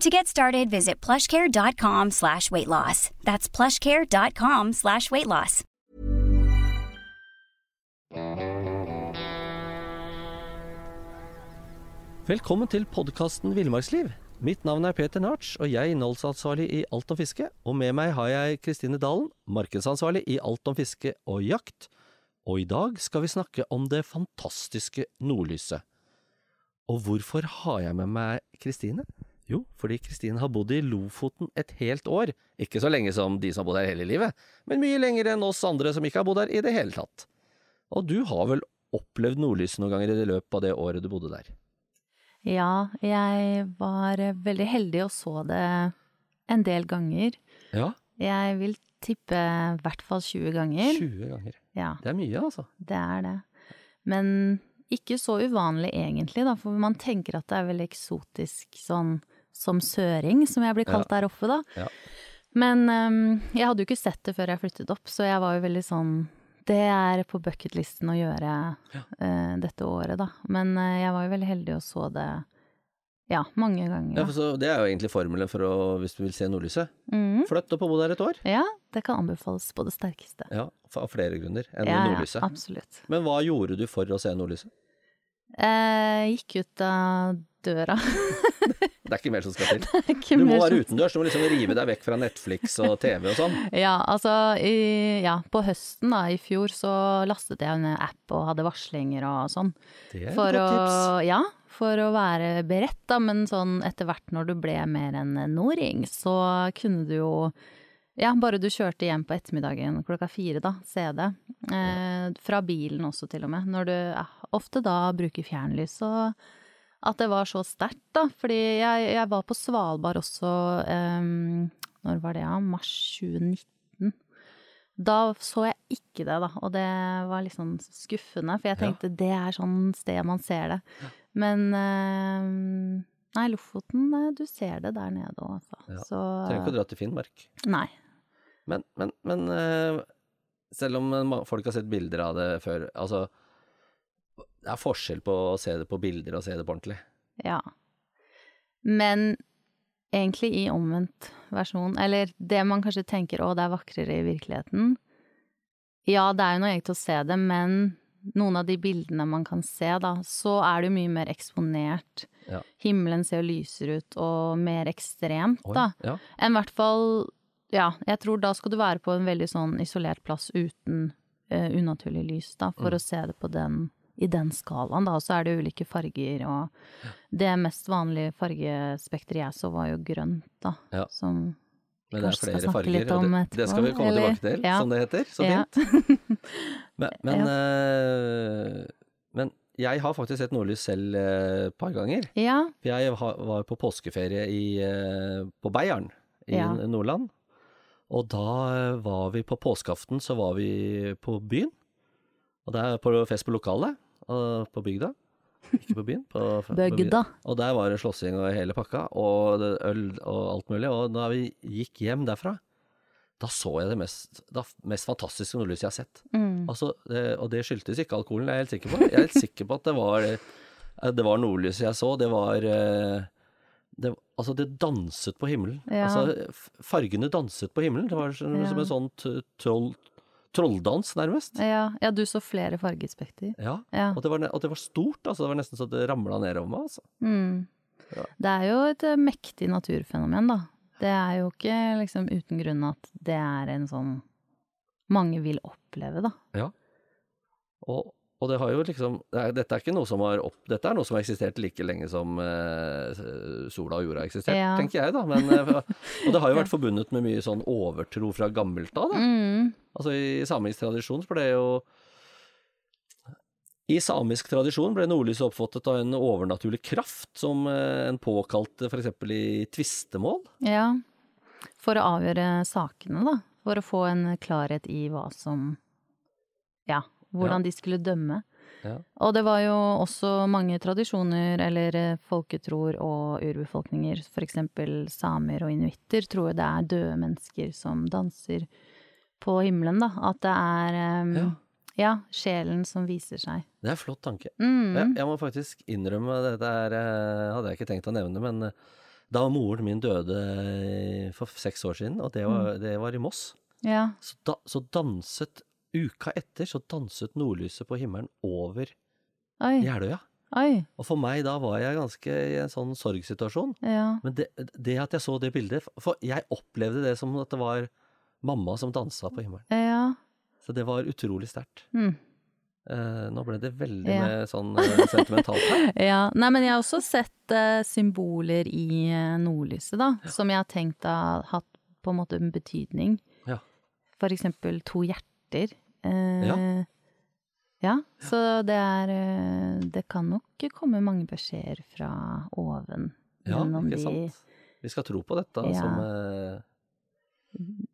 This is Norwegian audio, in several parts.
To get started, visit plushcare.com slash weight loss. That's plushcare.com slash weight loss. Velkommen til podkasten Villmarksliv. Mitt navn er Peter Narts, og jeg er innholdsansvarlig i Alt om fiske. Og med meg har jeg Kristine Dalen, markedsansvarlig i Alt om fiske og jakt. Og i dag skal vi snakke om det fantastiske nordlyset. Og hvorfor har jeg med meg Kristine? Jo, fordi Kristine har bodd i Lofoten et helt år. Ikke så lenge som de som har bodd her hele livet, men mye lenger enn oss andre som ikke har bodd her i det hele tatt. Og du har vel opplevd nordlyset noen ganger i det løpet av det året du bodde der? Ja, jeg var veldig heldig og så det en del ganger. Ja, Jeg vil tippe i hvert fall 20 ganger. 20 ganger. Ja, Det er mye, altså. det er det. Men ikke så uvanlig egentlig, da, for man tenker at det er veldig eksotisk sånn som søring, som jeg blir kalt der oppe, da. Ja. Men um, jeg hadde jo ikke sett det før jeg flyttet opp, så jeg var jo veldig sånn Det er på bucketlisten å gjøre eh, dette året, da. Men uh, jeg var jo veldig heldig og så det ja, mange ganger. Ja, så, det er jo egentlig formelen for å, hvis du vil se nordlyset. Mm. Flytt opp og bo der et år. Ja, det kan anbefales på det sterkeste. Ja, Av flere grunner enn Ja, ja, absolutt. Men hva gjorde du for å se nordlyset? Jeg gikk ut av døra. Det er ikke mer som skal til. Du må være utendørs, du må liksom rive deg vekk fra Netflix og TV og sånn. Ja, altså i, ja, på høsten da, i fjor så lastet jeg en app og hadde varslinger og sånn. Det er et godt godt å, tips. ja, for å være beredt da, men sånn etter hvert når du ble mer en nording, så kunne du jo ja, bare du kjørte hjem på ettermiddagen klokka fire, da, se det. Eh, fra bilen også, til og med. Når du ja, ofte da bruker fjernlys, og at det var så sterkt, da. Fordi jeg, jeg var på Svalbard også eh, Når var det, ja? Mars 2019. Da så jeg ikke det, da, og det var litt sånn skuffende, for jeg Ja. tenkte det er sånn sted man ser det. Men eh, Nei, Lofoten, eh, du ser det der nede òg, altså. Ja. Så Trenger ikke å dra til Finnmark. Nei. Men, men, men eh, selv om folk har sett bilder av det før, altså Det er forskjell på å se det på bilder og se det på ordentlig. Ja. Men egentlig i omvendt versjon, eller det man kanskje tenker å, det er vakrere i virkeligheten. Ja, det er jo noe eget å se det, men noen av de bildene man kan se, da, så er det jo mye mer eksponert. Ja. Himmelen ser jo lysere ut og mer ekstremt, da. Ja. Enn i hvert fall Ja, jeg tror da skal du være på en veldig sånn isolert plass uten uh, unaturlig lys, da, for Mm. å se det på den i den skalaen, da. Og så er det ulike farger, og det mest vanlige fargespekteret jeg så, var jo grønt, da. Ja. Som er Kanskje skal snakke farger, litt og etterpå. det, det skal vi komme eller? tilbake til, Ja. som det heter. Så ja. fint. Men, men, eh, men jeg har faktisk sett nordlys selv et et par ganger. ja. Jeg var på påskeferie i, eh, på Beiarn i Ja. Nordland. Og da eh, var vi på påskeaften, så var vi på byen. Og det er på fest på lokalet, på bygda. Ikke på byen. På, på. Bygda. Og der var det slåssing og hele pakka, og det- øl og alt mulig. Og da vi gikk hjem derfra, da så jeg det mest, det mest fantastiske nordlyset jeg har sett. Mm. Altså, det, og det skyldtes ikke alkoholen, det er jeg helt sikker på. Jeg er helt sikker på at det var, eh, det var nordlyset jeg så. Det var eh, det, Altså, det danset på himmelen. Ja. Altså, fargene danset på himmelen. Det var som, Ja. som en sånn troll, trolldans, nærmest. Ja, ja, du så flere fargespekter. Ja. Ja. Og det, var, og det var stort, altså. Det var nesten så det ramla nedover meg, altså. Mm. Ja. Det er jo et eh, mektig naturfenomen, da. Det er jo ikke liksom uten grunn at det er en sånn mange vil oppleve, da. Ja. Og, og det har jo liksom det er, Dette er ikke noe som har opp, Dette er noe som har eksistert like lenge som eh, sola og jorda har eksistert, Ja. tenker jeg, da. Men, eh, og det har jo vært forbundet med mye sånn overtro fra gammelt av, da. Mm. Altså I samisk tradisjon så ble det jo I samisk tradisjon ble nordlyset oppfattet av en overnaturlig kraft som eh, en påkalte f.eks. i tvistemål. Ja. For å avgjøre sakene, da. For å få en klarhet i hva som hvordan de skulle dømme. Ja. Og det var jo også mange tradisjoner eller eh, folketroer og urbefolkninger, for eksempel samer og inuitter, tror det er døde mennesker som danser på himmelen, da. At det er um, Ja. ja, sjelen som viser seg. Det er en flott tanke. Mm. Jeg, jeg må faktisk innrømme, dette er, eh, hadde jeg ikke tenkt å nevne, men eh, da moren min døde for seks år siden, og det var, det var i Moss, Ja. så, da, så danset Uka etter så danset nordlyset på himmelen over Oi. Jeløya. Oi. Og for meg da var jeg ganske i en sånn sorgsituasjon. Ja. Men det, det at jeg så det bildet For jeg opplevde det som at det var mamma som dansa på himmelen. Ja. Så det var utrolig sterkt. Mm. Eh, nå ble det veldig Ja. med sånn eh, sentimentalt her. Ja, nei, men jeg har også sett eh, symboler i eh, nordlyset, da, som jeg har tenkt har hatt på en måte en betydning. Ja. For eksempel to hjerter. Eh, Ja. ja, så det er eh, Det kan nok komme mange beskjeder fra oven Ja, ikke de sant? Vi skal tro på dette Ja. som eh,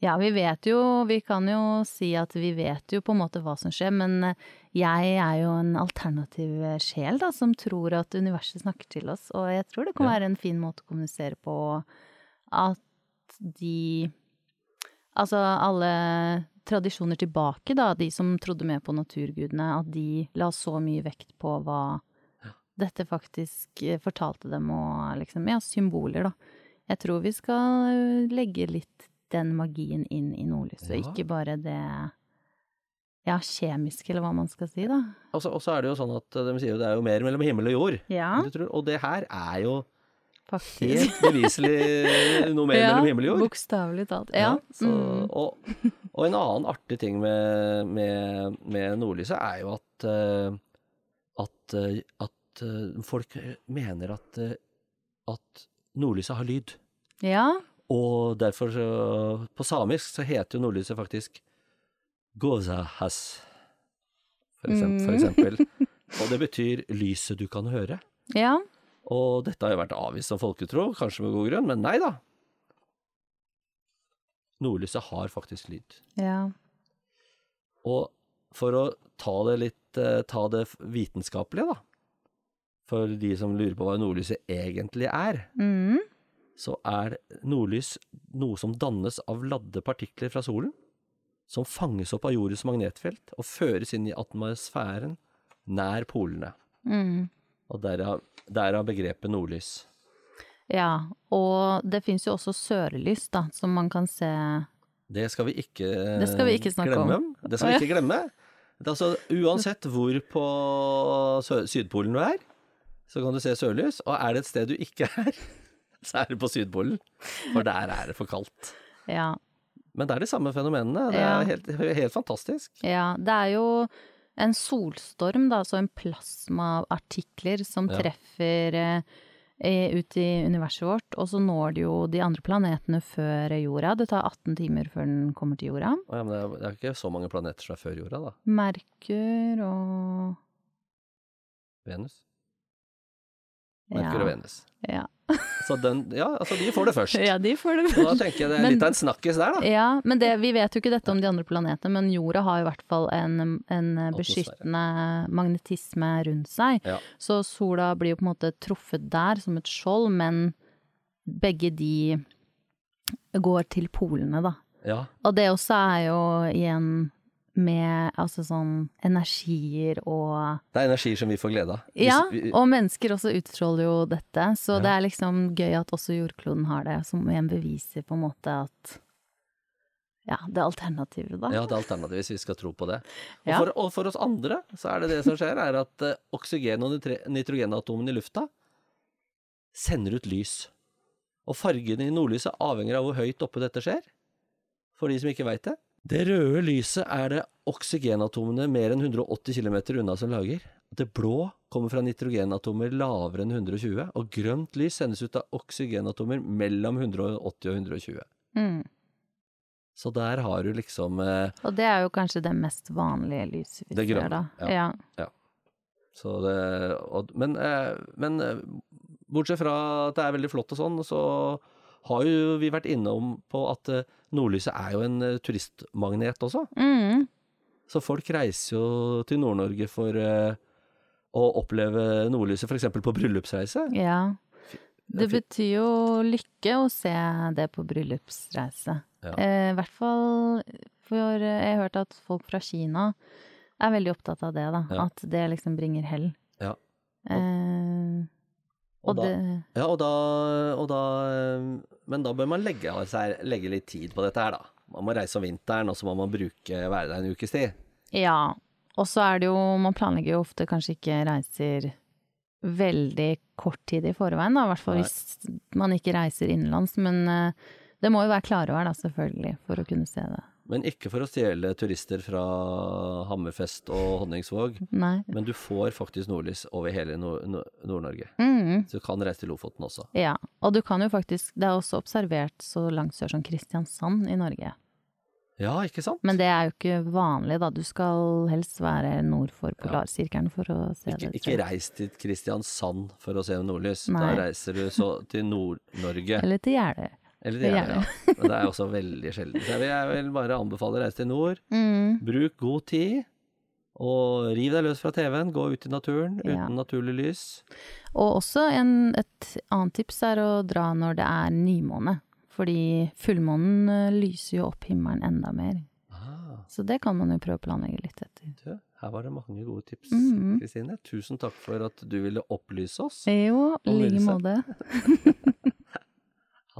Ja, vi vet jo Vi kan jo si at vi vet jo på en måte hva som skjer, men eh, jeg er jo en alternativ eh, sjel, da, som tror at universet snakker til oss, og jeg tror det kan være en fin måte å kommunisere på at de Altså alle tradisjoner tilbake, da, de som trodde mer på naturgudene, at de la så mye vekt på hva dette faktisk eh, fortalte dem, og liksom, ja, symboler, da. Jeg tror vi skal eh, legge litt den magien inn i nordlyset, Ja. ikke bare det ja, kjemiske, eller hva man skal si, da. Og så og er det jo sånn at eh, de sier jo det er jo mer mellom himmel og jord. Ja, Du tror, og det her er jo faktisk. helt beviselig noe mer ja, mellom himmel og jord. Bokstavelig talt. Ja. så, mm. og, og en annen artig ting med, med, med nordlyset er jo at, eh, at, eh, at eh, folk mener at, at nordlyset har lyd. ja. Og derfor, så, på samisk, så heter jo nordlyset faktisk Gozahas, for eksempel. For Mm. eksempel. Og det betyr lyset du kan høre. Ja. Og dette har jo vært avvist som folketro, kanskje med god grunn, men nei da. Nordlyset har faktisk lyd. Ja. Og for å ta det litt eh, ta det vitenskapelige, da. For de som lurer på hva nordlyset egentlig er, Mm. så er nordlys noe som dannes av ladde partikler fra solen, som fanges opp av jordens magnetfelt og føres inn i atmosfæren nær polene. Mm. Og derav, derav begrepet nordlys. Ja, og det fins jo også sørlys, da, som man kan se Det skal vi ikke glemme Det skal vi ikke snakke om. Det skal vi ikke glemme. Det altså, uansett hvor på Sydpolen du er, så kan du se sørlys. Og er det et sted du ikke er, så er det på Sydpolen. For der er det for kaldt. Ja. Men det er de samme fenomenene. Det Ja. er helt, helt fantastisk. ja. Det er jo en solstorm, da, altså en plasma av artikler som Ja. treffer eh, eh, ut i universet vårt, og så når det jo de andre planetene før jorda. Det tar 18 timer før den kommer til jorda. Ja, men det, er, det er ikke så mange planeter som er før jorda, da. Merkur og Venus. Merkur og Venus. Ja. Så den, ja, altså de får det først. ja, de får det først da tenker jeg det er Men- litt av en snakkis der, da. Ja, men det, vi vet jo ikke dette om de andre planetene, men jorda har i hvert fall en, en beskyttende magnetisme rundt seg. Ja. Så sola blir jo på en måte truffet der som et skjold, men begge de går til polene, da. Ja, Og det også er jo igjen med altså sånn energier og det er energier som vi får glede av. Ja, og mennesker også utstråler jo dette, så Ja. det er liksom gøy at også jordkloden har det, som igjen beviser på en måte at Ja, det alternativet, da. Ja, det er alternativet hvis vi skal tro på det. Og, Ja. for, og for oss andre så er det det som skjer, er at eh, oksygen- og nitrogenatomene i lufta sender ut lys. Og fargen i nordlyset avhenger av hvor høyt oppe dette skjer. For de som ikke veit det. Det røde lyset er det oksygenatomene mer enn 180 km unna som lager. Det blå kommer fra nitrogenatomer lavere enn 120, og grønt lys sendes ut av oksygenatomer mellom 180 og 120. Mm. Så der har du liksom eh, Og det er jo kanskje det mest vanlige lyset vi Det ser, da. ja. Ja. så det, og, men, eh, men eh, bortsett fra at det er veldig flott og sånn, så har jo vi vært innom på at eh, nordlyset er jo en eh, turistmagnet også. Mm. Så folk reiser jo til Nord-Norge for eh, å oppleve nordlyset, f.eks. på bryllupsreise. ja. det betyr jo lykke å se det på bryllupsreise. Ja. Eh, I hvert fall for jeg har hørt at folk fra Kina er veldig opptatt av det, da. Ja. At det liksom bringer hell. Og og da, det ja, og da, og da eh, Men da bør man legge, seg, legge litt tid på dette her, da. Man må reise om vinteren, og så må man bruke, være der en ukes tid. Ja. Og så er det jo Man planlegger jo ofte kanskje ikke reiser veldig kort tid i forveien, da. I hvert fall hvis man ikke reiser innenlands. Men eh, det må jo være klarvær, da, selvfølgelig, for å kunne se det. Men ikke for å stjele turister fra Hammerfest og Honningsvåg. Nei. Men du får faktisk nordlys over hele Nord- Nord- Nord-Norge. Mm. Så du kan reise til Lofoten også. Ja, og du kan jo faktisk Det er også observert så langt sør som Kristiansand i Norge. Ja, ikke sant? Men det er jo ikke vanlig, da. Du skal helst være nord for polarsirkelen for å se ikke, det. ikke reis til Kristiansand for å se nordlys. Nei. Da reiser du så til Nord-Norge. Eller til Jeløya. Eller det er det, ja. Men det er også veldig sjelden. Så jeg vil, bare anbefale å reise til nord. Mm. Bruk god tid. Og riv deg løs fra TV-en. Gå ut i naturen Ja. uten naturlig lys. Og også en, et annet tips er å dra når det er nymåne. Fordi fullmånen eh, lyser jo opp himmelen enda mer. Ah, Så det kan man jo prøve å planlegge litt etter. du, her var det mange gode tips, Kristine. Mm -hmm. Tusen takk for at du ville opplyse oss. Jo, i like måte.